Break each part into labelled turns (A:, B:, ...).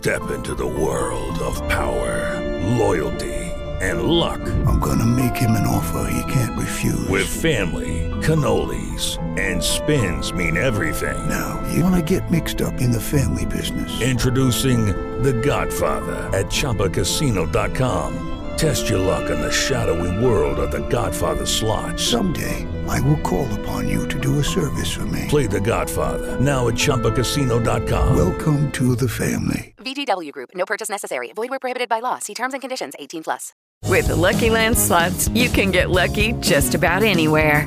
A: Step into the world of power, loyalty, and luck.
B: I'm gonna make him an offer he can't refuse.
A: With family, cannolis, and spins mean everything.
B: Now, you wanna get mixed up in the family business.
A: Introducing The Godfather at ChumbaCasino.com. Test your luck in the shadowy world of The Godfather slot.
B: Someday, I will call upon you to do a service for me.
A: Play The Godfather now at ChumbaCasino.com.
B: Welcome to the family.
C: VGW Group. No purchase necessary. Void where prohibited by law. See terms and conditions. 18 plus.
D: With the Lucky Land slots, you can get lucky just about anywhere.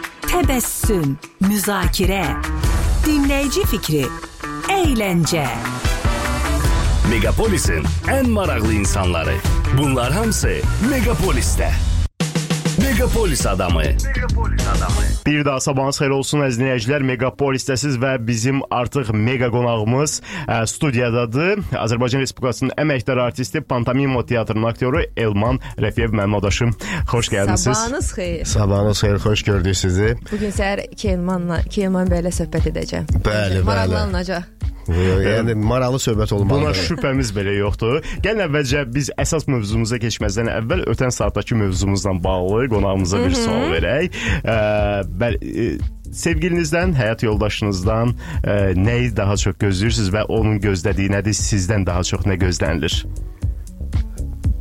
E: təbəssüm, müzakirə, dinləyici fikri, əyləncə.
F: Megapolis'in en maraklı insanları. Bunlar hamısı Megapolis'te. Megapolis adamı.
G: Bir daha sabahınız xeyir olsun əziz dinləyicilər. Megapolisdəsiz və bizim artıq mega qonağımız ə, studiyadadır. Azərbaycan Respublikasının əməkdar artisti, Pantomimo teatrının aktyoru Elman Rəfiyev mənim odaşım. Xoş gəldiniz.
H: Sabahınız xeyir.
I: Sabahınız xeyir, xoş gördük sizi.
H: Bu gün səhər Kelmanla, Kelman bəylə söhbət edəcəm.
I: Bəli, bəli.
H: Maraqlanacaq.
I: Yəni maraqlı söhbət olmalıdır.
G: Buna şübhəmiz belə yoxdur. Gəlin əvvəlcə biz əsas mövzumuza keçməzdən əvvəl ötən saatdakı mövzumuzla bağlı qonağımıza bir sual verək. Ə, bəli, ə, sevgilinizdən, həyat yoldaşınızdan ə, nəyi daha çox gözləyirsiniz və onun gözlədiyi nədir? Sizdən daha çox nə gözlənilir?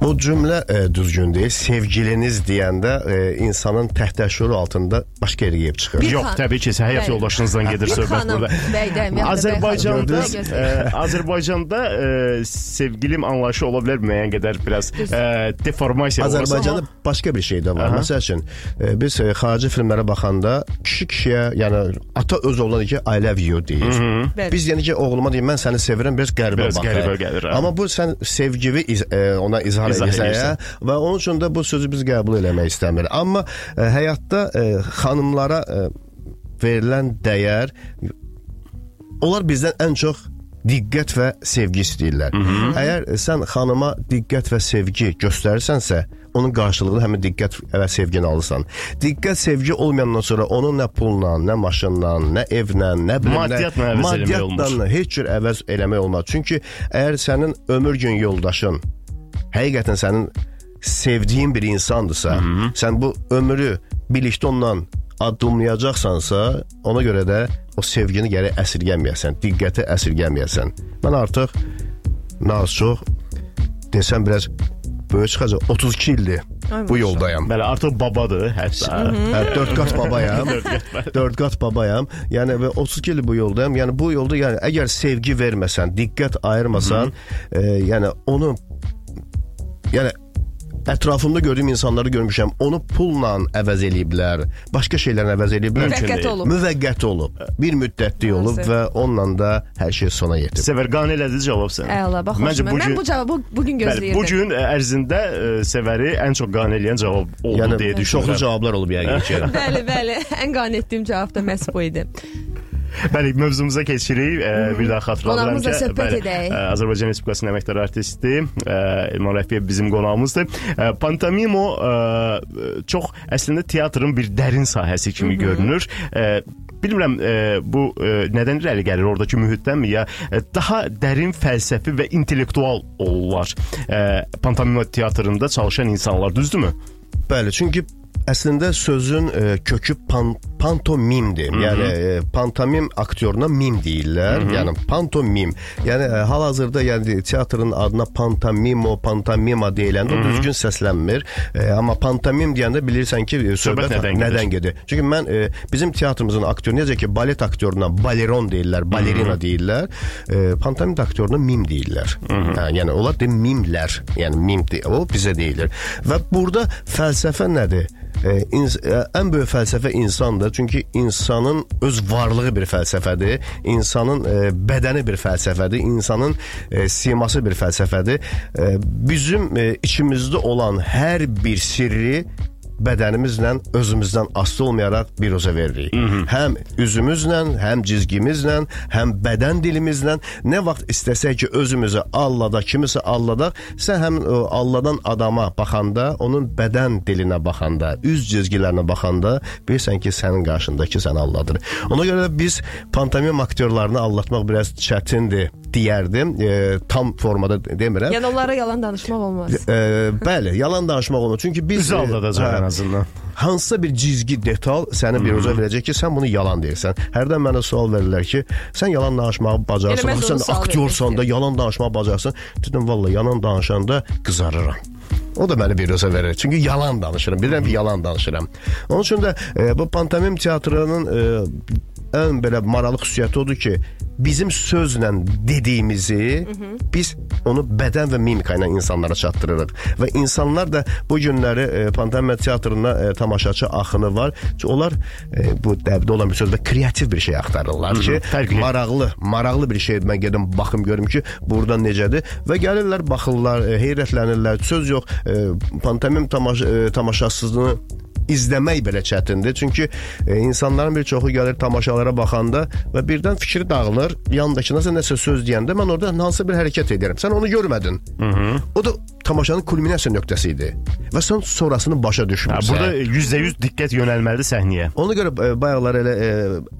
I: Bu cümlə e, düzgün deyil. Sevgiliniz deyəndə e, insanın təhtəşürü altında başqa yerə yeyib çıxır.
H: Bir
G: Yox, təbii ki, həyat
H: Bəli.
G: yoldaşınızdan gedir
H: Bir
G: söhbət
H: xanım
G: burada.
H: bəydən, ya da bəy
G: Azərbaycanda ə, Azərbaycanda ə, sevgilim anlayışı ola bilər müəyyən qədər biraz ə, deformasiya.
I: Azərbaycanda başqa bir şey də var.
G: Aha.
I: Məsəl üçün e, biz e, xarici filmlərə baxanda kişi kişiyə, yəni ata öz oğluna deyir ki, I love you deyir.
H: Bəli.
I: Biz yəni ki, oğluma deyir mən səni sevirəm, biraz qəribə baxır.
G: hə.
I: Amma bu sən sevgini e, ona izhar
G: İzah
I: edirsən
G: edirsən.
I: və onun üçün də bu sözü biz qəbul eləmək istəmirik. Amma e, həyatda e, xanımlara e, verilən dəyər onlar bizdən ən çox diqqət və sevgi istəyirlər. Əgər sən xanıma diqqət və sevgi göstərirsənsə, onun qarşılığında həmin diqqət və sevgini alırsan. Diqqət, sevgi olmayandan sonra onu nə pulla, nə maşınla, nə evlə, nə
G: Maddiyyatla
I: maddiyyatla heç cür əvəz eləmək olmaz. Çünki əgər sənin ömür gün yoldaşın həqiqətən sənin sevdiyin bir insandırsa, sən bu ömrü birlikdə onunla addımlayacaqsansa, ona görə də o sevgini gərək əsirgəməyəsən, diqqəti əsirgəməyəsən. Mən artıq naz çox desəm biraz böyük çıxacaq. 32 ildir bu yoldayam.
G: Bəli, artıq babadır hətta.
I: Hə, dörd qat babayam. dörd qat babayam. Yəni və 32 il bu yoldayam. Yəni bu yolda yəni əgər sevgi verməsən, diqqət ayırmasan, e, yəni onu yəni ətrafımda gördüyüm insanları görmüşəm. Onu pulla əvəz eləyiblər, başqa şeylərlə əvəz eləyiblər.
H: Müvəqqəti olub.
I: Müvəqqəti olub. Bir müddətli olub
H: Maalesef.
I: və onunla da hər şey sona yetib.
G: Sever qane elədi cavab sən.
H: Əla, bax
G: Məncə
H: xoşuma. Mən bu cavabı bu gün
G: Bəli,
H: gözləyirdim.
G: bu gün ərzində ə, Severi ən çox qane eləyən cavab oldu
I: Yəni
G: deyə
I: çoxlu
G: düşünürəm.
I: cavablar olub yəqin ki.
H: Bəli, bəli. Ən qane etdiyim cavab da məhz bu idi.
G: Bəli, mövzumuza keçirik. Ə, bir daha xatırladıram ki, bəli,
H: edək.
G: ə, Azərbaycan Respublikasının əməkdar artisti ə, Elman Rəfiyev bizim qonağımızdır. Ə, Pantomimo ə, çox əslində teatrın bir dərin sahəsi kimi görünür. Ə, Bilmirəm e, bu e, nədən irəli gəlir oradakı mühitdənmi ya e, daha dərin fəlsəfi və intellektual olurlar. E, pantomima teatrında çalışan insanlar, düzdürmü?
I: Bəli, çünki əslində sözün e, kökü pan, pantomimdir. Yəni e, pantomim aktyoruna mim deyirlər. Yəni pantomim. Yəni e, hal-hazırda yəni teatrın adına pantomimo, pantomima deyiləndə o düzgün səslənmir. E, amma pantomim deyəndə bilirsən ki, e, söhbət,
G: nədən gedir?
I: nədən gedir? Çünki mən e, bizim teatrımızın aktyoru necə ki balet aktyoruna baleron deyirlər, balerina deyirlər, e, pantomim aktyoruna mim deyirlər. Hə, yəni onlar da mimlər. Yəni mim de- o bizə deyilir. Və burada fəlsəfə nədir? E, ins e, ən böyük fəlsəfə insandır. Çünki insanın öz varlığı bir fəlsəfədir. İnsanın e, bədəni bir fəlsəfədir. İnsanın e, siması bir fəlsəfədir. E, bizim e, içimizdə olan hər bir sirri bədənimizlə özümüzdən asılı olmayaraq biruzə veririk. Həm üzümüzlə, həm cizgimizlə, həm bədən dilimizlə nə vaxt istəsək ki, özümüzü allada, kimisə alladaq, sən həm o, alladan adama baxanda, onun bədən dilinə baxanda, üz cizgilərinə baxanda bilirsən ki, sənin qarşındakı səni alladır. Ona görə də biz pantomim aktyorlarını allatmaq biraz çətindir deyərdim. E, tam formada demirəm.
H: Yəni onlara yalan danışmaq olmaz.
I: E, bəli, yalan danışmaq olmaz. Çünki biz
G: Bizi aldadacaq
I: Hə,
G: ən azından.
I: hansısa bir cizgi detal səni bir uca verəcək ki, sən bunu yalan deyirsən. Hərdən mənə sual verirlər ki, sən yalan danışmağı bacarırsan,
H: Elə
I: sən aktyorsan da yalan danışmağı bacarırsan. Dedim valla yalan danışanda qızarıram. O da məni bir özə verir. Çünki yalan danışıram. Bilirəm ki, yalan danışıram. Onun üçün də e, bu pantomim teatrının e, ən belə maraqlı xüsusiyyəti odur ki, bizim sözlə dediyimizi biz onu bədən və mimika ilə insanlara çatdırırıq. Və insanlar da bu günləri e, pantomim teatrına e, tamaşaçı axını var. Çünki onlar e, bu dəbdə olan bir söz və kreativ bir şey axtarırlar ki,
G: fərqli.
I: maraqlı, maraqlı bir şey mən gedim baxım görüm ki, burada necədir və gəlirlər, baxırlar, e, heyrətlənirlər. Söz yox, e, pantomim tamaşa, e, tamaşasızlığını izləmək belə çətindir. Çünki e, insanların bir çoxu gəlir tamaşalara baxanda və birdən fikri dağılır. Yandakına sən nəsə söz deyəndə mən orada hansı bir hərəkət edirəm. Sən onu görmədin. Hı -hı. O da tamaşanın kulminasiya nöqtəsi idi. Və sən sonrasını başa düşmürsən.
G: burada %100 diqqət yönəlməlidir səhnəyə.
I: Ona görə e, bayaqlar elə e,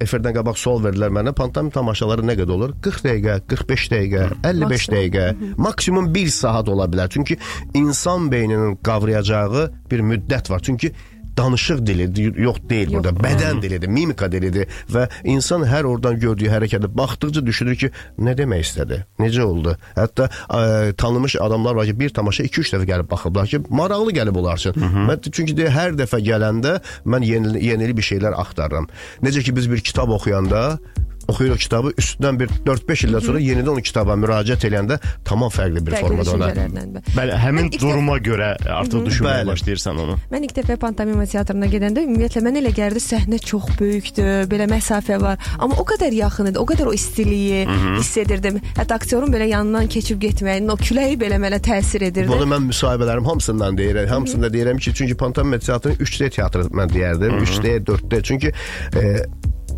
I: efirdən qabaq sual verdilər mənə. Pantomim tamaşaları nə qədər olur? 40 dəqiqə, 45 dəqiqə, 55
H: Maksimum.
I: dəqiqə, maksimum 1 saat ola bilər. Çünki insan beyninin qavrayacağı bir müddət var. Çünki danışıq dili yox deyil burada. Bədən dilidir, mimika dilidir və insan hər oradan gördüyü hərəkətə baxdıqca düşünür ki, nə demək istədi? Necə oldu? Hətta ə, tanınmış adamlar var ki, bir tamaşa 2-3 dəfə gəlib baxıblar ki, maraqlı gəlib onlar üçün. Mən çünki deyə hər dəfə gələndə mən yeni yeni bir şeylər axtarıram. Necə ki biz bir kitab oxuyanda oxuyuruq kitabı üstündən bir 4-5 ildən sonra yenidən o kitaba müraciət edəndə tamam fərqli bir
H: Fərqli
I: formada ona.
G: Bəli, həmin
H: Mən
G: duruma görə artıq düşünməyə başlayırsan onu.
H: Mən ilk dəfə pantomima teatrına gedəndə ümumiyyətlə mən elə gəldi səhnə çox böyükdür, belə məsafə var, amma o qədər yaxın idi, o qədər o istiliyi hiss edirdim. Hətta aktyorun belə yanından keçib getməyin, o küləyi belə mənə təsir edirdi.
I: Bunu mən müsahibələrim hamısından deyirəm. Hamısında deyirəm ki, çünki pantomim teatrının 3D teatrı mən deyərdim. 3D, 4D. Çünki e,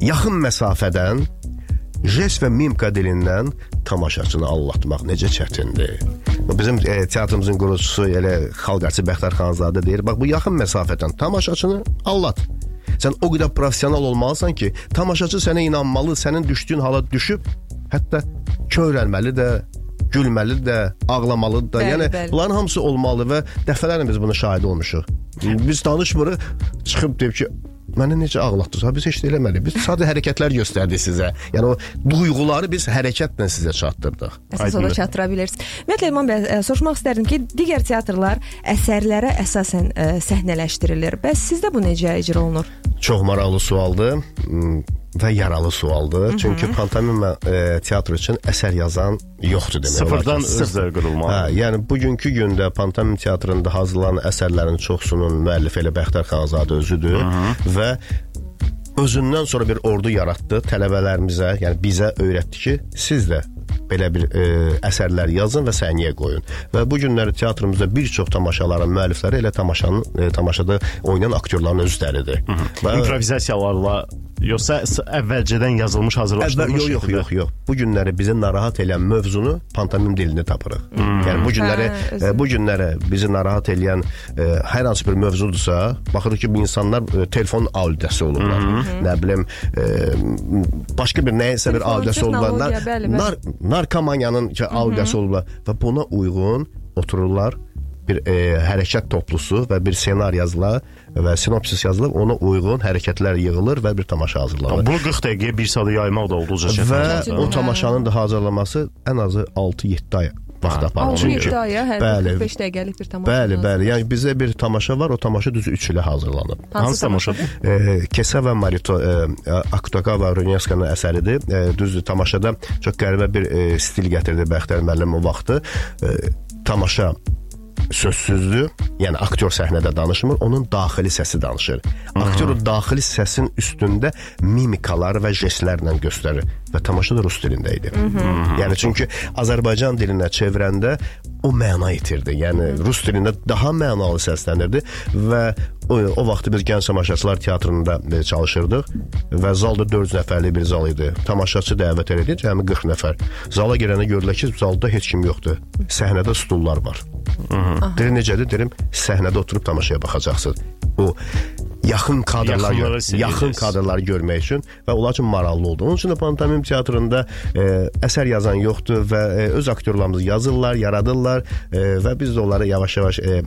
I: yaxın məsafədən jest və mimika dilindən tamaşaçını allatmaq necə çətindir. Bizim e, teatrımızın qurucusu elə Xalqarçı Bəxtər Xanzadə deyir, bax bu yaxın məsafədən tamaşaçını allat. Sən o qədər professional olmalısan ki, tamaşaçı sənə inanmalı, sənin düşdüyün hala düşüb, hətta kövrəlməli də, gülməli də, ağlamalı da.
H: Bəli,
I: yəni
H: bəli.
I: bunların hamısı olmalı və dəfələrlə biz bunu şahid olmuşuq. Biz danışmırıq, çıxıb deyib ki, Mənə necə ağlatdınız? Ha biz heç də eləmədik. Biz sadə hərəkətlər göstərdik sizə. Yəni o duyğuları biz hərəkətlə sizə çatdırdıq.
H: Əsas
G: Aydındır.
H: çatdıra bilirsiniz. Ümumiyyətlə İlman bəy, ə, soruşmaq istərdim ki, digər teatrlar əsərlərə əsasən ə, səhnələşdirilir. Bəs sizdə bu necə icra olunur?
I: Çox maraqlı sualdır m, və yaralı sualdır. Çünki pantomima e, teatr üçün əsər yazan yoxdur demək olar.
G: Sıfırdan
I: Sıfır.
G: özləri qurulmalı.
I: Hə, yəni bugünkü gündə pantomim teatrında hazırlanan əsərlərin çoxsunun müəllifi elə Bəxtər Xanzadə özüdür və özündən sonra bir ordu yaratdı tələbələrimizə, yəni bizə öyrətdi ki, siz də belə bir e, əsərlər yazın və səhnəyə qoyun. Və bu günləri teatrımızda bir çox tamaşaların müəllifləri elə tamaşanın e, tamaşada oynayan aktyorların özləridir. Və
G: İmprovizasiyalarla yoxsa əvvəlcədən yazılmış,
I: Əvvəl
G: hazırlaşdırılmış
I: yox yox
G: şəkildə?
I: yox yox. Bu günləri bizi narahat edən mövzunu pantomim dilini tapırıq. Yəni bu günləri
H: Hə,
I: bu günləri bizi narahat edən e, hər hansı bir mövzudursa, baxırıq ki, bu insanlar e, telefon audiosu olublar. Nə bilim, e, başqa bir nəyisə bir audiosu olublar. Nar,
H: bəli, bəli.
I: nar, narkomanyanın ki, audiosu olublar və buna uyğun otururlar bir e, hərəkət toplusu və bir ssenari yazılar və sinopsis yazılır, ona uyğun hərəkətlər yığılır və bir tamaşa hazırlanır.
G: Bunu 40 dəqiqəyə 1 saata yaymaq da olduqca çətin.
I: Və o tamaşanın da hazırlanması ən azı 6-7 ay vaxt aparır.
H: 6-7 aya hər
I: bəli,
H: 45 dəqiqəlik bir tamaşa.
I: Bəli, bəli. Yəni bizdə bir tamaşa var, o tamaşa düzü 3 ilə hazırlanıb.
G: Hansı tamaşa?
I: E, Kesa və Marito e, Aktogava Runyaskanın əsəridir. E, düzdür, tamaşada çox qəribə bir e, stil gətirdi Bəxtər müəllim o vaxtı. E, tamaşa sözsüzdür. Yəni aktyor səhnədə danışmır, onun daxili səsi danışır. Aktyor o daxili səsin üstündə mimikalar və jestlərlə göstərir və tamaşa da rus dilində idi. Yəni çünki Azərbaycan dilinə çevirəndə o məna itirdi. Yəni rus dilində daha mənalı səslənirdi və o, o vaxt biz gənc tamaşaçılar teatrında e, çalışırdıq və zalda 400 nəfərlik bir zal idi. Tamaşaçı dəvət elədi, cəmi 40 nəfər. Zala girəndə görürlər ki, zalda heç kim yoxdur. Səhnədə stullar var. Deyir necədir? Deyirəm, səhnədə oturub tamaşaya baxacaqsınız. O yaxın kadrlar, gör, yaxın kadrları görmək üçün və onlar üçün maraqlı oldu. Onun üçün də pantomim teatrında e, əsər yazan yoxdur və e, öz aktyorlarımız yazırlar, yaradırlar e, və biz də onları yavaş-yavaş e,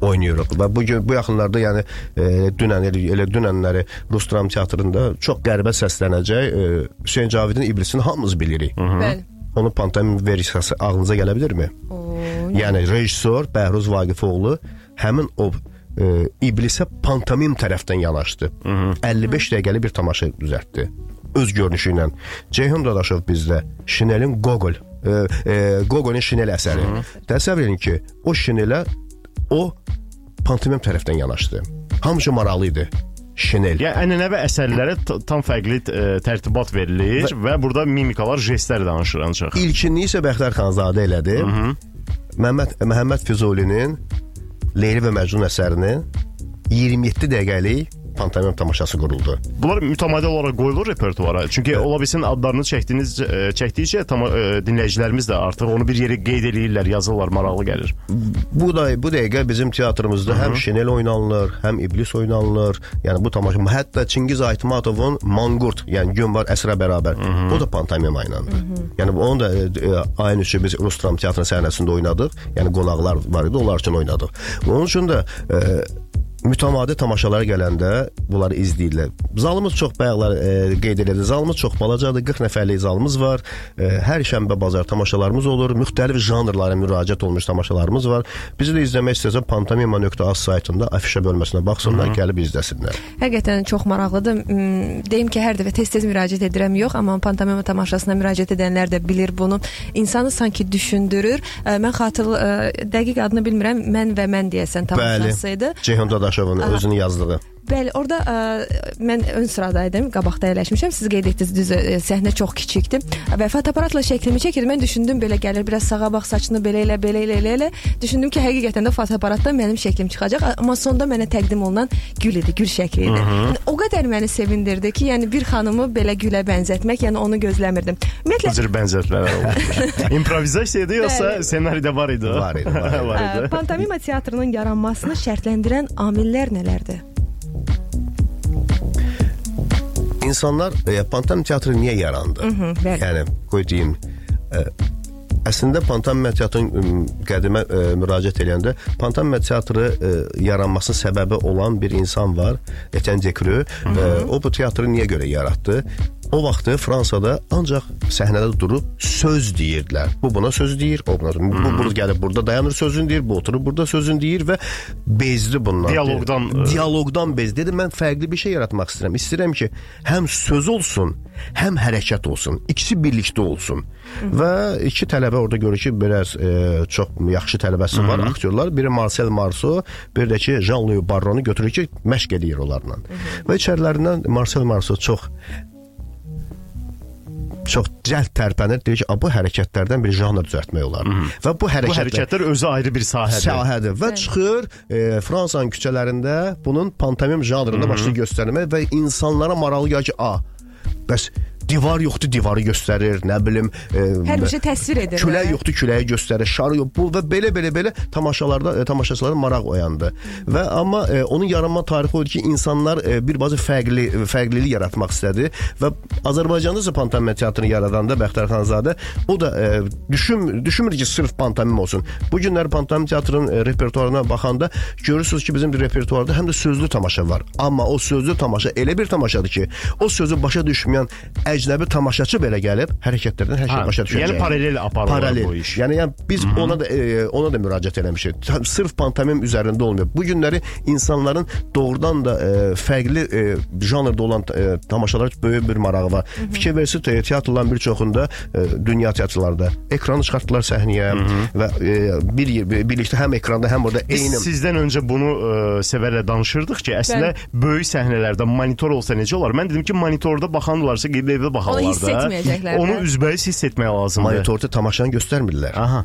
I: oynayırıq. Və bu gün bu yaxınlarda yəni e, dünən elə, elə dünənləri Rus dram teatrında çox qəribə səslənəcək e, Hüseyn Cavidin İblisini hamımız bilirik.
H: Bəli.
I: Onun pantomim versiyası ağlınıza gələ bilirmi? Yəni rejissor Bəhruz Vaqifoğlu həmin o e, iblisə pantomim tərəfdən yanaşdı. 55 dəqiqəlik bir tamaşa düzəltdi. Öz görünüşü ilə. Ceyhun Dadaşov bizdə Şinelin Gogol, e, e, Gogolun Şinel əsəri. Təsəvvür edin ki, o Şinelə o pantomim tərəfdən yanaşdı. Hamıca maraqlı idi. Şinel.
G: Yəni ənənəvi əsərlərə tam fərqli e, tərtibat verilir və, və burada mimikalar, jestlər danışır ancaq.
I: İlkini isə Bəxtər Xanzadə elədi. Məhəmməd Məhəmməd Füzulinin Leyli və Məcnun əsərinin 27 dəqiqəlik pantomim tamaşası quruldu.
G: Bunlar mütəmadi olaraq qoyulur repertuara. Çünki ola bilsin adlarını çəkdiyiniz e, çəkdikcə tam e, dinləyicilərimiz də artıq onu bir yerə qeyd eləyirlər, yazırlar, maraqlı gəlir.
I: Bu da bu dəqiqə bizim teatrımızda həm Şinel oynanılır, həm İblis oynanılır. Yəni bu tamaşa hətta Çingiz Aytmatovun Manqurt, yəni gün var əsrə bərabər. O da pantomima ilə. Yəni bu- onu da e, ayın üçü biz Rus dram teatrının səhnəsində oynadıq. Yəni qonaqlar var idi, onlar üçün oynadıq. Onun üçün də e, mütəmadi tamaşalara gələndə bunları izləyirlər. Zalımız çox bayaqlar e, qeyd elədi. Zalımız çox balacadır. 40 nəfərlik zalımız var. E, hər şənbə bazar tamaşalarımız olur. Müxtəlif janrlara müraciət olmuş tamaşalarımız var. Bizi də izləmək istəsə pantomima.az saytında afişa bölməsinə baxsınlar, gəlib izləsinlər.
H: Həqiqətən çox maraqlıdır. Deyim ki, hər dəfə tez-tez müraciət edirəm yox, amma pantomima tamaşasına müraciət edənlər də bilir bunu. İnsanı sanki düşündürür. Ə, Mən xatır ə, dəqiq adını bilmirəm. Mən və mən deyəsən tamaşası idi.
I: Ceyhun Dadaşovun özünün yazdığı.
H: Bəli, orada ə, mən ön sıradaydım, qabaqda əyləşmişəm. Siz qeyd etdiniz, düz ə, səhnə çox kiçikdir. Və fotoaparatla şəklimi çəkirdim. Mən düşündüm belə gəlir, biraz sağa bax, saçını belə elə, belə elə, elə, elə. Düşündüm ki, həqiqətən də fotoaparatdan mənim şəklim çıxacaq. Amma sonda mənə təqdim olunan gül idi, gül şəkli idi. Yəni, o qədər məni sevindirdi ki, yəni bir xanımı belə gülə bənzətmək, yəni onu gözləmirdim. Ümumiyyətlə
G: cür bənzətmələr olmuş. İmprovizasiya idi yoxsa ssenaridə var idi?
I: Var idi, var idi.
H: pantomima teatrının yaranmasını şərtləndirən amillər nələrdir?
I: İnsanlar e, pantomim teatrı niyə yarandı?
H: hı, bəli.
I: yəni qoy deyim, e, əslində pantomim teatrın qədimə e, müraciət edəndə pantomim teatrı e, yaranmasının səbəbi olan bir insan var, Etienne Decru. E, o bu teatrı niyə görə yaratdı? O vaxtı Fransada ancaq səhnədə durub söz deyirdilər. Bu buna söz deyir, o buna. Bu, bu burada gəlib burada dayanır sözün deyir, bu oturub burada sözün deyir və bezdi bundan.
G: Dialoqdan, e,
I: dialoqdan bez. Dedim mən fərqli bir şey yaratmaq istəyirəm. İstəyirəm ki, həm söz olsun, həm hərəkət olsun. İkisi birlikdə olsun. Və iki tələbə orada görür ki, biraz e, çox yaxşı tələbəsi var, aktyorlar. Biri Marcel Marceau, bir də ki, Jean-Louis Barronu götürür ki, məşq edir onlarla. Və içərilərindən Marcel Marceau çox çox cəld tərpənir, deyir ki, "A, bu hərəkətlərdən bir janr düzəltmək olar." Və bu
G: Bu
I: hərəkətlər
G: hərəkətlər özü ayrı bir sahədir.
I: sahədir. Və çıxır e, Fransanın küçələrində bunun pantomim janrında başlayır göstərməyə və insanlara maraqlı gəlir ki, a, bəs divar yoxdur, divarı göstərir, nə bilim, e,
H: şey təsvir edir.
I: Külək yoxdur, küləyi göstərir, şarı yox. Bu və belə belə belə tamaşalarda e, tamaşaçılara maraq oyandı. Və amma e, onun yaranma tarixi o idi ki, insanlar e, bir bazı fərqli fərqlilik yaratmaq istədi və Azərbaycanda isə pantomim teatrını yaradanda Bəxtər Xanzadə o da e, düşün düşünmür ki, sırf pantomim olsun. Bu günlər pantomim teatrının e, repertuarına baxanda görürsüz ki, bizim repertuarda həm də sözlü tamaşa var. Amma o sözlü tamaşa elə bir tamaşadır ki, o sözü başa düşməyən əcnəbi tamaşaçı belə gəlib hərəkətlərdən hər şey başa düşəcək.
G: yəni paralel aparılır
I: paralel.
G: bu iş.
I: Yəni, yəni biz ona da e, ona da müraciət eləmişik. Sırf pantomim üzərində olmuyor. Bu günləri insanların doğrudan da e, fərqli e, janrda olan e, tamaşalar böyük bir marağı var. Fikir versə te- teatrların bir çoxunda e, dünya teatrlarda ekranı çıxartdılar səhnəyə və e, bir birlikdə həm ekranda həm orada
G: Biz
I: eyni
G: sizdən öncə bunu ə, sevərlə danışırdıq ki, əslində böyük səhnələrdə monitor olsa necə olar? Mən dedim ki, monitorda baxanlarsa gedib evdə baxarlar
H: Onu hiss etməyəcəklər
G: Onu üzbəyiz hiss etmək lazımdır.
I: monitorda tamaşanı göstərmirlər.
G: Aha.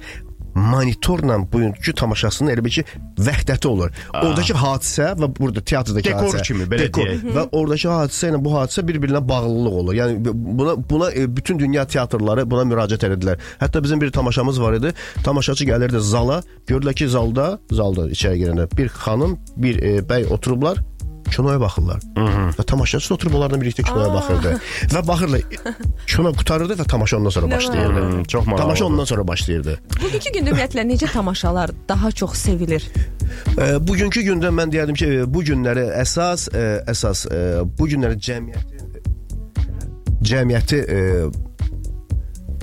I: Monitorla bugünkü tamaşasının elə bir ki vəhdəti olur. Oradakı hadisə və burada teatrdakı
G: Dekor
I: hadisə
G: kimi, belə
I: dekor.
G: deyək.
I: və oradakı hadisə ilə bu hadisə bir-birinə bağlılıq olur. Yəni buna buna e, bütün dünya teatrları buna müraciət etdilər. Hətta bizim bir tamaşamız var idi. Tamaşaçı gəlirdi zala, gördülər ki, zalda, zalda içəri girəndə bir xanım, bir e, bəy oturublar kinoya baxırlar. Hı -hı. Və tamaşaçı da oturub onlarla birlikdə kinoya baxırdı. və baxırlar. Kino qutarırdı və tamaşa ondan sonra başlayırdı.
G: Hı, çox maraqlı.
I: Tamaşa ondan sonra başlayırdı.
H: Bugünkü gündə ümumiyyətlə necə tamaşalar daha çox sevilir?
I: E, bugünkü gündə mən deyərdim ki, bu günləri əsas e, əsas e, bu günləri cəmiyyəti cəmiyyəti e,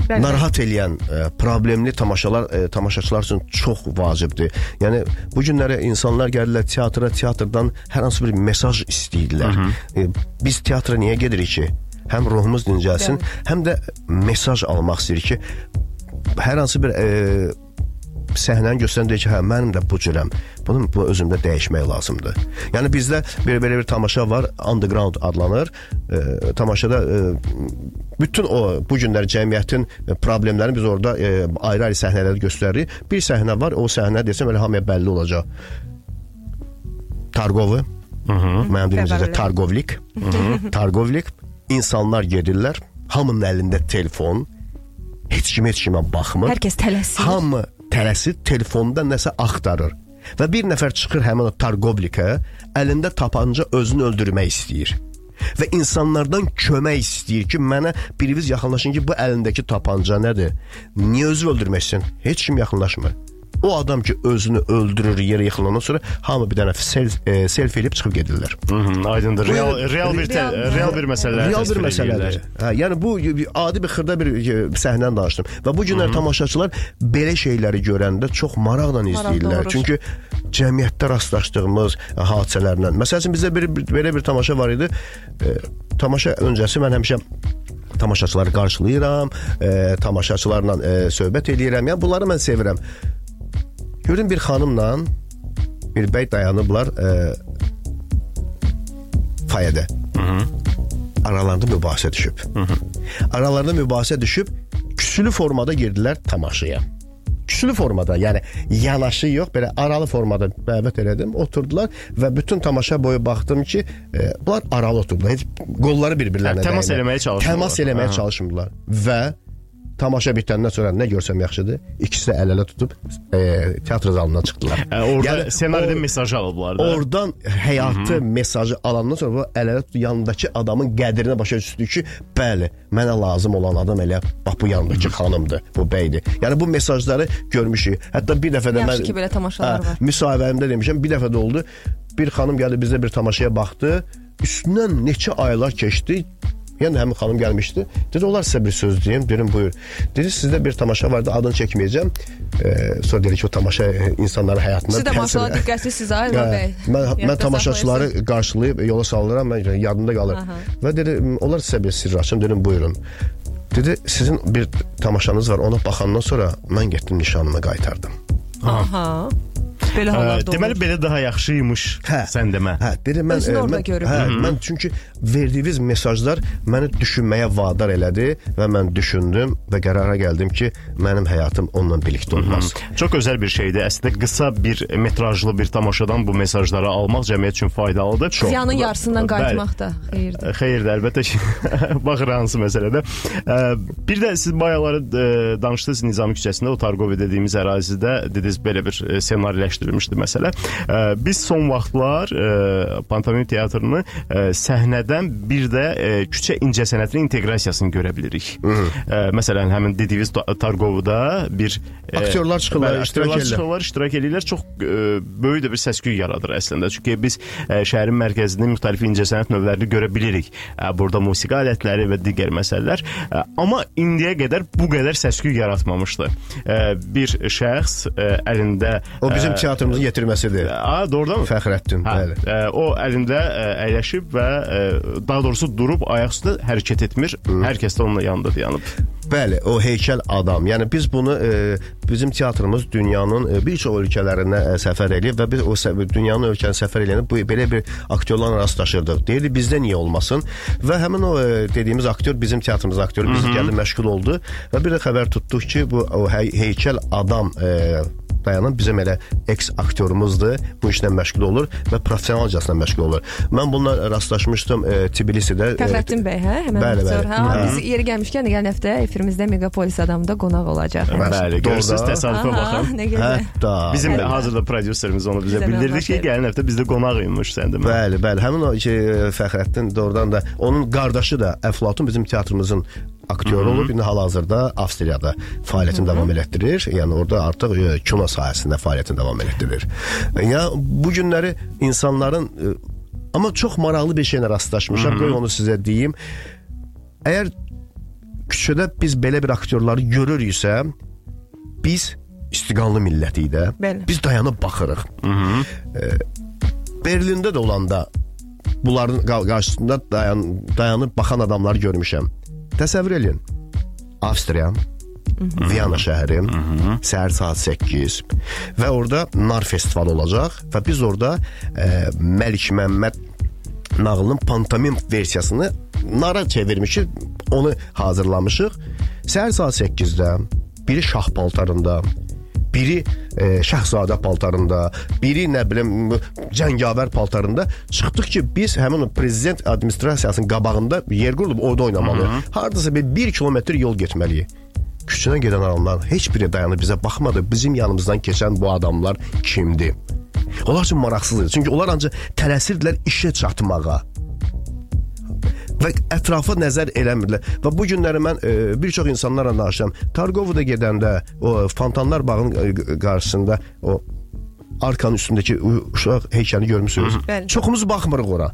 H: Bəli.
I: narahat eləyən e, problemli tamaşalar e, tamaşaçılar üçün çox vacibdir. Yəni bu günləri insanlar gəlirlər teatra, teatrdan hər hansı bir mesaj istəyirlər. E, biz teatra niyə gedirik ki? Həm ruhumuz dincəlsin, həm də mesaj almaq istəyirik ki, hər hansı bir e, səhnəni göstərən deyir ki, hə mənim də bu cürəm. Bunu bu özümdə dəyişmək lazımdır. Yəni bizdə belə belə bir tamaşa var, underground adlanır. E, tamaşada e, bütün o bu günlər cəmiyyətin e, problemlərini biz orada e, ayrı-ayrı səhnələrdə göstəririk. Bir səhnə var, o səhnə desəm elə hamıya bəlli olacaq. Targovu. Mənim dilimizdə targovlik. targovlik. İnsanlar gedirlər, hamının əlində telefon. Heç kim heç kimə baxmır.
H: Hər kəs tələsir.
I: Hamı tələsir, telefonda nəsə axtarır. Və bir nəfər çıxır həmin o tarqoblikə, əlində tapanca özünü öldürmək istəyir. Və insanlardan kömək istəyir ki, mənə biriniz yaxınlaşın ki, bu əlindəki tapanca nədir? Niyə özü öldürmək istəyirsən? Heç kim yaxınlaşmır. O adam ki özünü öldürür yerə yıxılandan sonra hamı bir dənə sel, e, selfie elib çıxıb gedirlər.
G: -hı, aydındır. Real real bir
H: Real-
G: real bir məsələlər
I: Real bir məsələdir. Hə, yəni bu adi bir xırda bir e, səhnədən danışdım. Və bu günlər tamaşaçılar belə şeyləri görəndə çox maraqla izləyirlər.
H: olur.
I: Çünki cəmiyyətdə rastlaşdığımız e, hadisələrlə. Məsələn bizdə bir, bir belə bir tamaşa var idi. E, tamaşa öncəsi mən həmişə tamaşaçıları qarşılayıram, e, tamaşaçılarla e, söhbət eləyirəm. Yəni bunları mən sevirəm. Gördüm bir xanımla bir bəy dayanıblar e, fayədə. Aralarında mübahisə düşüb. Aralarında mübahisə düşüb, küsülü formada girdilər tamaşaya. Küsülü formada, yəni yanaşı yox, belə aralı formada dəvət elədim, oturdular və bütün tamaşa boyu baxdım ki, e, bunlar aralı oturdular. Heç qolları bir-birlərinə
G: Hə, təmas eləməyə çalışmırlar.
I: Təmas eləməyə
G: Aha.
I: çalışmırlar və tamaşa bitəndən sonra nə görsəm yaxşıdır, ikisi də əl-ələ tutub e, teatr zalından çıxdılar.
G: Hə, orada
I: Yəni,
G: ssenaridə
I: o-
G: mesaj alıblar da.
I: Oradan həyatı mesajı alandan sonra bu əl-ələ tutub yanındakı adamın qədrinə başa düşdü ki, bəli, mənə lazım olan adam elə bax bu yanındakı xanımdır, bu bəydir. Yəni bu mesajları görmüşük. Hətta bir dəfə də
H: Yaxşı
I: mən
H: ki, belə tamaşalar var.
I: Müsahibəmdə demişəm, bir dəfə də oldu. Bir xanım gəldi bizdə bir tamaşaya baxdı. Üstündən neçə aylar keçdi. Yəni həmin xanım gəlmişdi. Dedi, olar sizə bir söz deyim. Dedim, buyur. Dedi, sizdə bir tamaşa vardı, adını çəkməyəcəm. Ee, sonra dedi ki, o tamaşa e, insanların həyatında
H: Siz də maşallah Elvan
I: Hə,
H: bəy.
I: Mən, mən tamaşaçıları qarşılayıb yola salıram, mən yadında qalır.
H: Aha.
I: Və dedi, onlar sizə bir sirr açım, dedim, buyurun. Dedi, sizin bir tamaşanız var, ona baxandan sonra mən getdim nişanımı qaytardım.
H: Aha. Belə
G: Hə,
H: hallar da
G: deməli
H: olur.
G: belə daha yaxşıymış.
I: Hə.
G: Sən demə.
I: Hə, dedi mən
H: Özünü
I: e,
H: orada görüb.
I: Hə, mən çünki verdiyiniz mesajlar məni düşünməyə vadar elədi və mən düşündüm və qərara gəldim ki, mənim həyatım onunla birlikdə olmaz.
G: Çox gözəl bir şeydir. Əslində qısa bir metrajlı bir tamaşadan bu mesajları almaq cəmiyyət üçün faydalıdır. Çox.
H: Ziyanın yarısından qayıtmaq da xeyirdir.
G: Xeyirdir, əlbəttə ki. Baxır hansı məsələdə. Bir də siz bayaqları ə, danışdınız Nizami küçəsində, o Targovi dediyimiz ərazidə dediniz belə bir ə, edilmişdi məsələ. Ə, biz son vaxtlar ə, pantomim teatrını ə, səhnədən bir də ə, küçə incəsənətinin inteqrasiyasını görə bilirik. Ə, məsələn, həmin dediyiniz Ta- Targovda bir ə,
I: Aktyorlar çıxırlar, iştirak edirlər.
G: çıxırlar, iştirak edirlər. Çox ə, böyük də bir səs-küy yaradır əslində. Çünki biz ə, şəhərin mərkəzində müxtəlif incəsənət növlərini görə bilirik. Ə, burada musiqi alətləri və digər məsələlər. Ə, amma indiyə qədər bu qədər səs-küy yaratmamışdı. Ə, bir şəxs ə, əlində
I: O bizim
G: ə,
I: teatrımızın yetirməsidir.
G: A, doğrudan mı?
I: Fəxrəddin,
G: Hə,
I: bəli.
G: ə, o əlində ə, əyləşib və ə, daha doğrusu durub ayaq üstə hərəkət etmir. Hər kəs də onunla yanında dayanıb.
I: Bəli, o heykəl adam. Yəni biz bunu e, bizim teatrımız dünyanın e, bir çox ölkələrinə e, səfər eləyib və biz o dünyanın ölkələrinə səfər eləyəndə bu belə bir aktyorlarla rastlaşırdıq. Deyirdi bizdə niyə olmasın? Və həmin o e, dediyimiz aktyor bizim teatrımız aktyoru biz gəldi məşğul oldu və bir də xəbər tutduq ki, bu o hey, heykəl adam e, dayanan bizim elə eks aktyorumuzdur. Bu işlə məşğul olur və professionalcasına məşğul olur. Mən bununla rastlaşmışdım e, Tbilisidə. e,
H: Fəxrəddin bəy, hə? Həmin
I: Bəli,
H: aktyor.
I: bəli.
H: Hə,
I: Hə.
H: biz yeri gəlmişkən gələn həftə efirimizdə Megapolis adamda qonaq olacaq.
G: Bəli, görürsüz təsadüfə baxın.
I: Hətta
G: Bizim
H: Bəli.
G: hazırda prodüserimiz onu bizə bildirdi ki, gələn həftə bizdə qonaq imiş sən demə.
I: Bəli, bəli. Həmin o ki, Fəxrəddin doğrudan da onun qardaşı da Əflatun bizim teatrımızın aktyoru olub. İndi hal-hazırda Avstriyada fəaliyyətini davam elətdirir. Yəni orada artıq e, kino sahəsində fəaliyyətini davam elətdirir. Ya bu günləri insanların e, amma çox maraqlı bir şeylə rastlaşmışam. Qoy onu sizə deyim. Əgər küçədə biz belə bir aktyorları görürüksə, biz istiqanlı millətik də.
H: Bəli.
I: Biz dayanıb baxırıq. E, Berlində də olanda bunların qa- qarşısında dayan, dayanıb baxan adamları görmüşəm. Təsəvvür eləyin. Avstriya, Viyana şəhəri, səhər saat 8 və orada nar festivalı olacaq və biz orada e, Məlik Məmməd nağılının pantomim versiyasını nara çevirmişik, onu hazırlamışıq. Səhər saat 8-də biri şah paltarında, biri e, şahzadə paltarında, biri nə bilim cəngavər paltarında çıxdıq ki, biz həmin o prezident administrasiyasının qabağında yer qurulub orada oynamalı. Hardasa bir 1 kilometr yol getməliyik. Küçədən gedən adamlar heç biri dayanıb bizə baxmadı. Bizim yanımızdan keçən bu adamlar kimdir? Onlar üçün maraqsız idi. Çünki onlar ancaq tələsirdilər işə çatmağa və ətrafa nəzər eləmirdilər. Və bu günləri mən e, bir çox insanlarla danışıram. Targovuda gedəndə o fontanlar bağının e, qarşısında o arkanın üstündəki uşaq heykəlini görmüsünüz? Çoxumuz baxmırıq ora.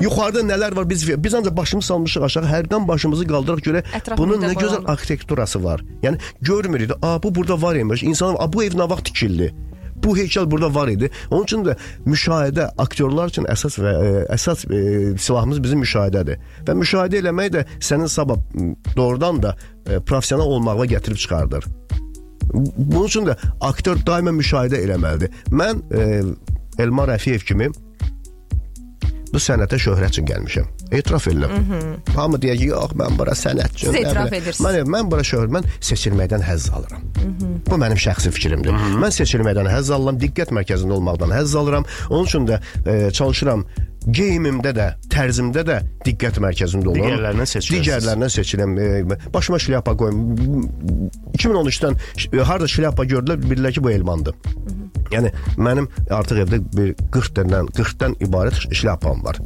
I: Yuxarıda nələr var biz biz ancaq başımızı salmışıq aşağı, hərdən başımızı qaldıraq görə
H: Ətrafı
I: bunun nə gözəl arxitekturası var. Yəni görmürük də, a bu burada var imiş. İnsan a bu ev nə vaxt tikildi? Bu heykəl burada var idi. Onun üçün də müşahidə aktyorlar üçün əsas və e, əsas e, silahımız bizim müşahidədir. Və müşahidə eləmək də sənin sabah doğrudan da e, professional olmağa gətirib çıxardır. Bunun üçün də aktyor daima müşahidə eləməlidir. Mən e, Elmar Rəfiyev kimi bu sənətə şöhrət üçün gəlmişəm. Etiraf edirəm. Hamı deyir ki, yox, mən bura sənət üçün.
H: Siz etiraf edirsiniz.
I: Mən, mən bura şöhrət, mən seçilməkdən həzz alıram. Bu mənim şəxsi fikrimdir. Mən seçilməkdən həzz alıram, diqqət mərkəzində olmaqdan həzz alıram. Onun üçün də e, çalışıram geyimimdə də, tərzimdə də diqqət mərkəzində olum.
G: Digərlərindən seçiləsiniz.
I: Digərlərindən seçiləm. E, başıma şlyapa qoyum. 2013-dən ş- harda şlyapa gördülər, bildilər ki, bu Elmandır. Yəni mənim artıq evdə bir 40 dənədən 40-dan ibarət şlyapam var.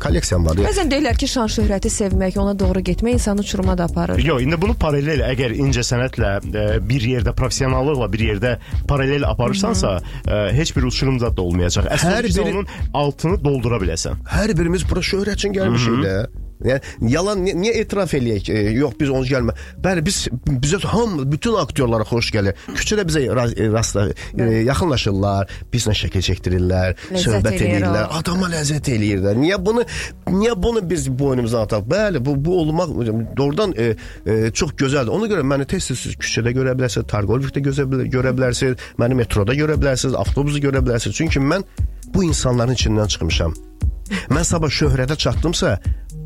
I: Kolleksiyam var.
H: Bəzən deyirlər ki, şan şöhrəti sevmək, ona doğru getmək insanı uçuruma da aparır.
G: Yox, indi bunu paralel əgər incəsənətlə ə, bir yerdə professionallıqla bir yerdə paralel aparırsansa, ə, heç bir uçurum zad da olmayacaq. Əslində
I: Hər biri-
G: onun altını doldura biləsən.
I: Hər birimiz bura şöhrət üçün gəlmişik də. Yəni yalan niyə, niyə etiraf eləyək? E, yox biz onu gəlmə. Bəli biz bizə hamı bütün aktyorlara xoş gəlir. Küçədə bizə e, rastla e, yaxınlaşırlar, bizlə şəkil çəkdirirlər,
H: Ləzzət
I: söhbət
H: eləyir
I: edirlər,
H: o.
I: adama ləzzət eləyirlər. Niyə bunu niyə bunu biz boynumuza ataq? Bəli, bu bu olmaq doğrudan e, e, çox gözəldir. Ona görə məni tez-tez küçədə görə bilərsiniz, Targovikdə görə, bilər- görə bilərsiniz, məni metroda görə bilərsiniz, avtobusu görə bilərsiniz. Çünki mən bu insanların içindən çıxmışam. Mən sabah şöhrətə çatdımsa,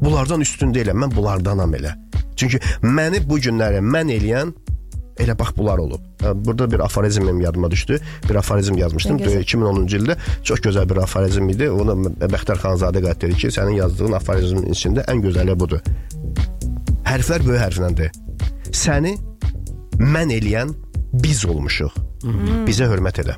I: bunlardan üstün deyiləm. Mən bunlardanam elə. Çünki məni bu günləri mən eləyən elə bax bunlar olub. Ha, Burada bir aforizmim yadıma düşdü. Bir aforizm yazmışdım
H: Nə gözəl.
I: 2010-cu ildə. Çox gözəl bir aforizm idi. Onu Bəxtər Xanzadə qeyd edir ki, sənin yazdığın aforizmin içində ən gözəli budur. Hərflər böyük hərfləndir. Səni mən eləyən biz olmuşuq. Bizə hörmət elə.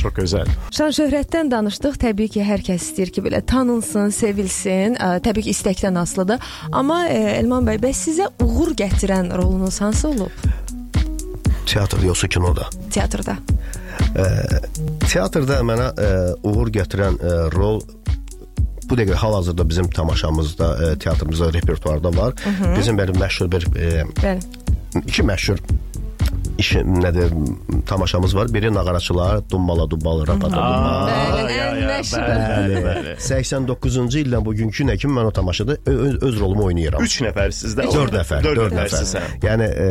G: Çox gözəl.
H: Şan şöhrətdən danışdıq. Təbii ki, hər kəs istəyir ki, belə tanınsın, sevilsin. Ə, təbii ki, istəkdən asılıdır. Amma ə, Elman bəy, bəs sizə uğur gətirən rolunuz hansı olub
I: Teatr yoxsa kinoda?
H: teatrda?
I: Teatrda mənə ə, uğur gətirən ə, rol bu dəqiqə hal-hazırda bizim tamaşamızda, ə, teatrımızda repertuarda var. Bizim belə məşhur bir ə,
H: Bəli.
I: iki məşhur iş nədir tamaşamız var. Biri nağaraçılar, dumbala dumbalı rapata dumba.
H: Bəli,
G: bəli, bəli.
I: 89-cu ildən bugünkü kimi mən o tamaşada öz, öz rolumu oynayıram.
G: 3 nəfərsiz də.
I: 4 nəfər, 4
G: nəfərsiz.
I: nəfər. Yəni e,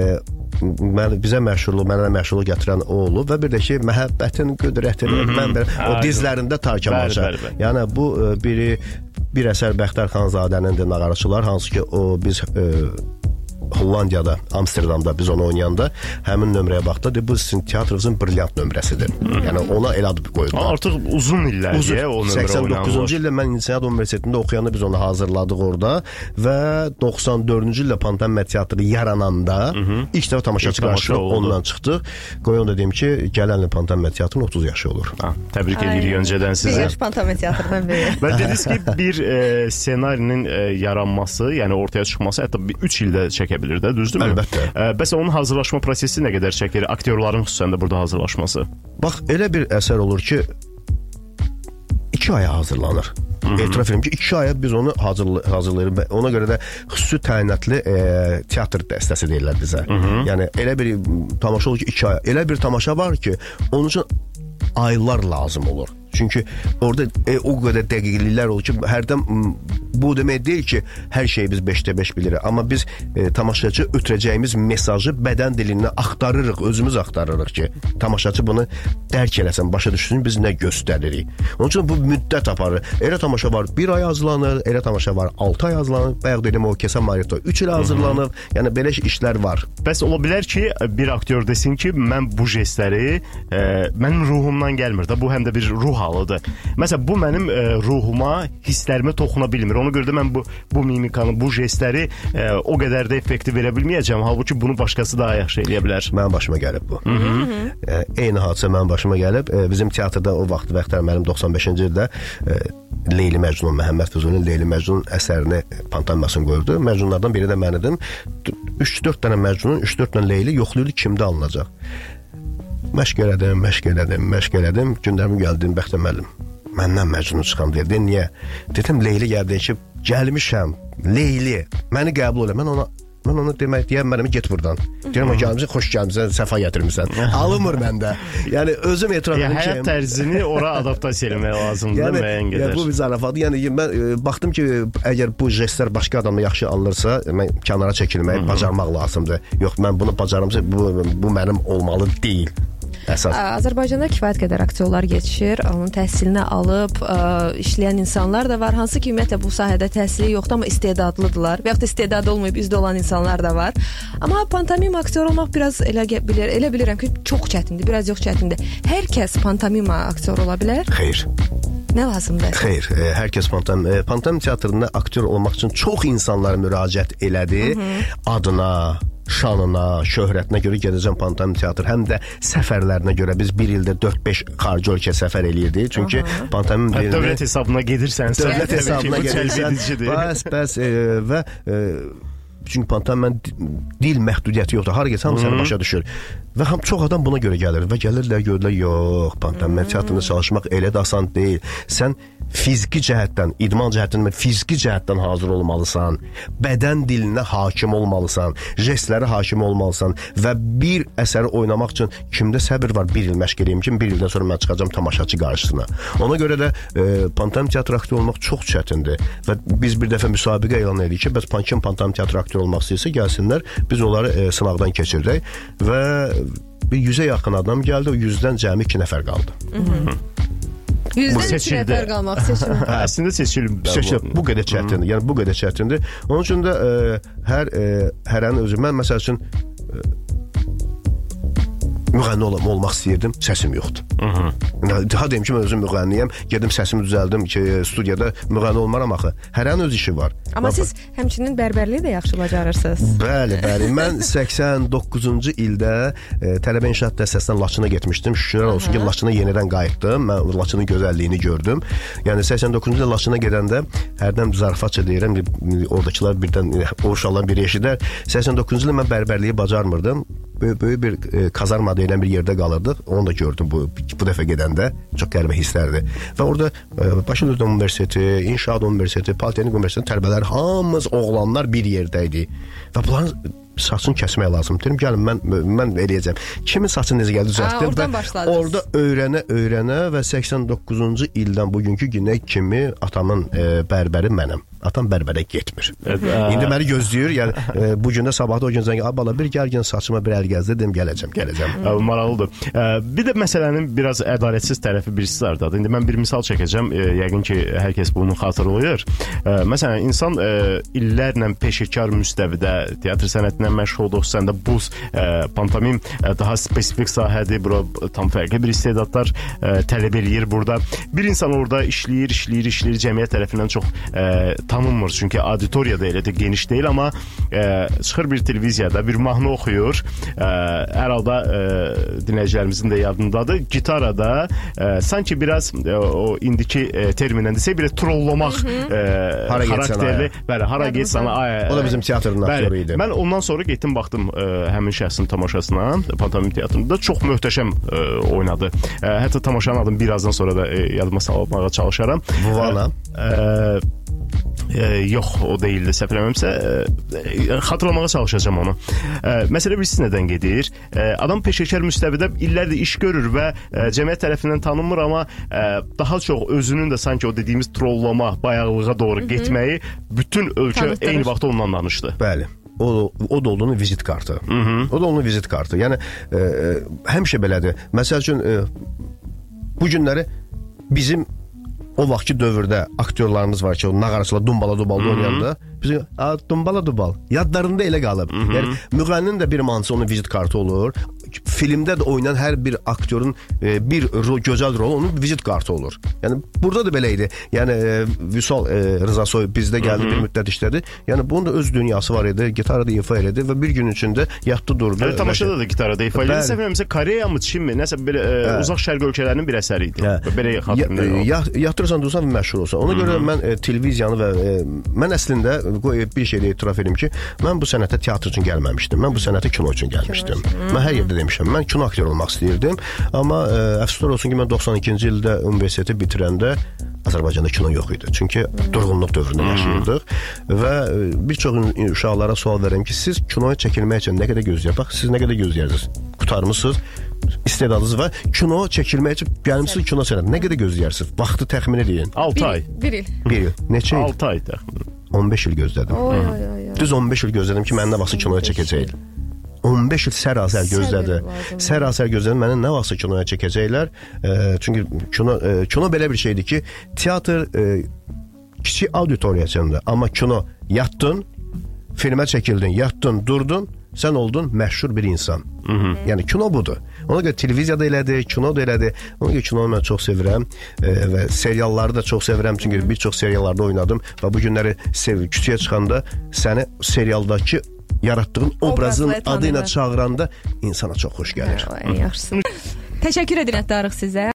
I: mən bizə məşhurluq, mənə məşhurluq gətirən o olub və bir də ki, məhəbbətin qüdrətini mən belə o dizlərində
G: bəli.
I: Yəni bu e, biri bir əsər Bəxtər xanzadənindir nağaraçılar, hansı ki o biz e, Hollandiyada, Amsterdamda biz onu oynayanda həmin nömrəyə baxdı. Dedi, bu sizin teatrınızın brilyant nömrəsidir. Yəni ona elə ad qoyublar.
G: Artıq uzun illər deyə o nömrə
I: 89-cu
G: oynanılır.
I: ildə mən İnsaniyat Universitetində oxuyanda biz onu hazırladıq orada və 94-cü ildə Pantamə teatrı yarananda ilk dəfə tamaşaçı qarşılıq ondan çıxdıq. Qoy onu da deyim ki, gələn il Pantamə teatrının 30 yaşı olur.
G: Ha, təbrik edirik öncədən sizi.
H: Yaş Pantomim teatrından biri.
G: Və dediniz ki, bir e, ssenarinin e, yaranması, yəni ortaya çıxması hətta 3 ildə çəkə bilər də, düzdürmü?
I: Əlbəttə.
G: E, bəs onun hazırlaşma prosesi nə qədər çəkir? Aktyorların xüsusən də burada hazırlaşması.
I: Bax, elə bir əsər olur ki, 2 aya hazırlanır. Etiraf edirəm ki, 2 aya biz onu hazırla hazırlayırıq və ona görə də xüsusi təyinatlı e, teatr dəstəsi deyirlər bizə. Yəni elə bir tamaşa olur ki, 2 aya. Elə bir tamaşa var ki, onun üçün aylar lazım olur. Çünki orada e, o qədər dəqiqliklər olur ki, hərdən bu demək deyil ki, hər şeyi biz 5də 5 bilirik, amma biz e, tamaşaçı ötürəcəyimiz mesajı bədən dilindən axtarırıq, özümüz axtarırıq ki, tamaşaçı bunu dərk eləsin, başa düşsün biz nə göstəririk. Onun üçün bu müddət aparır. Elə tamaşa var 1 ay hazırlanır, elə tamaşa var 6 ay hazırlanır. Bayaq dedim o Kesa Marito 3 il hazırlanır. Yəni belə işlər var.
G: Bəs ola bilər ki, bir aktyor desin ki, mən bu jestləri e, mənim ruhumdan gəlmir də, bu həm də bir ruh halıdır. Məsələn, bu mənim e, ruhuma, hisslərimə toxuna bilmir. Ona görə də mən bu bu mimikanı, bu jestləri e, o qədər də effektiv verə bilməyəcəm. Halbuki bunu başqası daha yaxşı eləyə bilər.
I: Mənim başıma gəlib bu. Hı -hı. E, eyni hadisə mənim başıma gəlib. E, bizim teatrda o vaxt Bəxtər müəllim 95-ci ildə e, Leyli Məcnun Məhəmməd Füzulinin Leyli Məcnun əsərini pantomimasını qoyurdu. Məcnunlardan biri də mən idim. 3-4 dənə Məcnun, 3-4 dənə Leyli yoxlayırdı kimdə alınacaq. Məşq elədim, məşq elədim, məşq elədim. Gündəmim gəldim Bəxtər müəllim. Məndən Məcnun çıxan dedi. Niyə? Dedim Leyli gəldi ki, gəlmişəm. Leyli, məni qəbul elə. Mən ona Mən ona demək deyəm mənə get burdan. Deyirəm gəlmisən, xoş gəlmisən, səfa gətirmisən. Alınmır məndə. Yəni özüm etiraf
G: Yəni
I: edirəm
G: həyat
I: ki,
G: tərzini ora adaptasiya etmək lazımdır
I: Yəni,
G: müəyyən
I: yəni
G: qədər.
I: bu bir zarafatdır. Yəni mən e, baxdım ki, əgər bu jestlər başqa adamla yaxşı alınırsa, mən kənara çəkilməyi bacarmaq lazımdır. Yox, mən bunu bacarımsa bu bu mənim olmalı deyil. Əsas.
H: Azərbaycanda kifayət qədər aktyorlar yetişir, onun təhsilini alıb ə, işləyən insanlar da var. Hansı ki, ümumiyyətlə bu sahədə təhsili yoxdur, amma istedadlıdırlar. Və yaxud da istedadı olmayıb üzdə olan insanlar da var. Amma pantomima aktyor olmaq biraz elə bilir, elə bilirəm ki, çox çətindir, biraz yox çətindir. Hər kəs pantomima aktyor ola bilər.
I: Xeyr.
H: Nə lazımdır?
I: Xeyr, e, hər kəs pantom e, pantom teatrında aktyor olmaq üçün çox insanlar müraciət elədi. Adına, şanına, şöhrətinə görə gedəcəm pantom teatr, həm də səfərlərinə görə biz bir ildə 4-5 xarici ölkə səfər eləyirdik. Çünki pantomim
G: Hə,
I: dilini-
G: Dövlət hesabına gedirsənsə,
I: dövlət hesabına
G: cəlbedicidir.
I: Bəs, bəs e, və e, çünki pantomim di- dil məhdudiyyəti yoxdur. Hara getsən səni başa düşür. Və həm çox adam buna görə gəlir və gəlirlər görürlər, yox, pantomim teatrında çalışmaq elə də asan deyil. Sən fiziki cəhətdən, idman cəhətdən, fiziki cəhətdən hazır olmalısan. Bədən dilinə hakim olmalısan, jestlərə hakim olmalısan və bir əsəri oynamaq üçün kimdə səbir var? 1 il məşq eləyim ki, 1 ildən sonra mən çıxacağam tamaşaçı qarşısına. Ona görə də e, pantom teatr aktyoru olmaq çox çətindir və biz bir dəfə müsabiqə elan etdik ki, bəs pankim pantom teatr aktyoru olmaq istəyirsə gəlsinlər, biz onları e, sınaqdan keçirdik və bir 100-ə yaxın adam gəldi, o 100-dən cəmi 2 nəfər qaldı.
H: Yüzdən iki
G: seçildi.
H: nəfər qalmaq seçildi.
G: Hə, Əslində seçilim.
I: Seçil, bu qədər çətindir. Yəni bu qədər çətindir. Onun üçün də e, hər e, hərənin özü mən məsəl üçün e, müğənni ol olmaq istəyirdim, səsim yoxdur. Yəni, Daha deyim ki, mən özüm müğənniyəm, gedim səsimi düzəldim ki, studiyada müğənni olmaram axı. Hərənin öz işi var.
H: Amma
I: Bax-
H: siz həmçinin bərbərliyi də yaxşı bacarırsınız.
I: Bəli, bəli. Mən 89-cu ildə e, tələbə inşaat dəstəsindən Laçına getmişdim. Şükürlər olsun ki, Laçına yenidən qayıtdım. Mən Laçının gözəlliyini gördüm. Yəni 89-cu ildə Laçına gedəndə hərdən zarafatça deyirəm, oradakılar birdən e, o uşaqların biri eşidər. 89-cu ildə mən bərbərliyi bacarmırdım. Böyük, bir e, kazarma deyilən bir yerdə qalırdıq. Onu da gördüm bu bu dəfə gedəndə. Çox qəribə hisslərdir. Və orada e, Bakı Universiteti, İnşaat Universiteti, Politexnik Universiteti tələbələr hamımız oğlanlar bir yerdə idi. Və bunların saçını kəsmək lazım. Dedim gəlin mən mən eləyəcəm. Kimin saçını necə gəldi düzəltdim və orada öyrənə öyrənə və 89-cu ildən bugünkü günə kimi atamın e, bərbəri mənəm. Atam bərbərə getmir. İndi məni gözləyir. Yəni e, bu gün də sabahda o gün zəng "A, bala bir gəl gün saçıma bir əl gəzdir dedim gələcəm, gələcəm.
G: Maraqlıdır. Ə, Bir də məsələnin biraz ədalətsiz tərəfi birisi zardadır. İndi mən bir misal çəkəcəm. Ə, Yəqin ki, hər kəs bunu xatırlayır. Ə, Məsələn, insan ə, illərlə peşəkar müstəvidə teatr sənətinə məşğul olduqsa, səndə bu ə, pantomim ə, daha spesifik sahədir. Bura tam fərqli bir istedadlar ə, tələb eləyir burada. Bir insan orada işləyir, işləyir, işləyir, cəmiyyət tərəfindən çox ə, tanınmır. Çünki auditoriya da elə də geniş deyil, amma ə, çıxır bir televiziyada bir mahnı oxuyur. Ə, hər halda ə, dinləyicilərimizin də yadındadır. Gitarada ə, sanki biraz ə, o indiki ə, terminlə desək belə trollamaq ə,
I: Hara getsən
G: xarakterli. Bəli, hara getsən ay.
I: O da bizim teatrın aktyoru idi.
G: Mən ondan sonra getdim baxdım ə, həmin şəxsin tamaşasına, pantomim teatrında çox möhtəşəm ə, oynadı. Ə, hətta tamaşanın adını birazdan sonra da ə, yadıma salmağa çalışaram.
I: Vuvana.
G: Ə, E, yox, o deyildi. Səhv eləmirəmsə, e, xatırlamağa çalışacağam onu. Məsələ bilirsiniz nədən gedir? Adam peşəkar müstəvidə illərdir iş görür və e, cəmiyyət tərəfindən tanınmır, amma e, daha çox özünün də sanki o dediyimiz trollama, bayaqlığa doğru getməyi bütün ölkə eyni vaxtda ondan danışdı.
I: Bəli. O o da onun vizit kartı. Hı -hı. O da onun vizit kartı. Yəni e, həmişə belədir. Məsəl üçün e, bu günləri bizim o vaxtki dövrdə aktyorlarımız var ki, o nağaraçılar dumbala dubal oynayanda biz a dumbala dubal yadlarında elə qalıb. Yəni müğənninin də bir mansı onun vizit kartı olur. Filmdə də oynayan hər bir aktyorun e, bir ro gözəl rolu onun vizit kartı olur. Yəni burada da belə idi. Yəni e, Vüsal e, Rıza Soy bizdə gəldi bir müddət işlədi. Yəni bunun da öz dünyası var idi. Gitarda ifa elədi və bir gün içində yatdı durdu.
G: Hələ tamaşada da gitarada ifa edir.
I: Bəli.
G: Səhv eləmirəmsə Koreya mı, Çin mi, nəsə belə e, uzaq şərq ölkələrinin bir əsəri idi.
I: Hə.
G: Belə xatırlayıram.
I: ya, yatırsan dursan və məşhur olsan. Ona görə mən e, televiziyanı və e, mən əslində qoy bir şey də etiraf edim ki, mən bu sənətə teatr üçün gəlməmişdim. Mən bu sənətə kino üçün gəlmişdim. Mən hər yerdə demişəm, mən kino aktyoru olmaq istəyirdim, amma e, əfsuslar olsun ki, mən 92-ci ildə universiteti bitirəndə Azərbaycanda kino yox idi. Çünki durğunluq dövründə yaşayırdıq və e, bir çox uşaqlara sual verirəm ki, siz kinoya çəkilmək üçün nə qədər gözləyir? Bax, siz nə qədər gözləyirsiniz? Qutarmısınız? istedadınız var. Kino çəkilmək üçün gəlmisiniz kino sənətinə. Nə qədər gözləyirsiniz? Vaxtı təxmin edin.
G: 6 ay.
H: Bir il.
I: Bir il. Neçə il?
G: 6 ay təxminən.
I: 15 il gözlədim.
H: Oy oy oy. oy.
I: Düz 15 il gözlədim ki, məndən nə vaxtsa kinoya çəkəcəklər. 15 il sərasər gözlədi.
H: Səbir lazımdır.
I: Sərasər gözlədi məndən nə vaxtsa kinoya çəkəcəklər. E, çünki kino e, kino belə bir şeydir ki, teatr e, kiçik auditoriyasında, amma kino yatdın, filmə çəkildin, yatdın, durdun, sən oldun məşhur bir insan. Hı -hı. Yəni kino budur. Ona görə televiziyada elədi, kino da elədi. Ona görə kinonu mən çox sevirəm e, və serialları da çox sevirəm çünki bir çox seriallarda oynadım və bu günləri sev küçəyə çıxanda səni serialdakı yaratdığın obrazın adı ilə çağıranda insana çox xoş gəlir.
H: Ən yaxşısı. Təşəkkür edirəm sizə.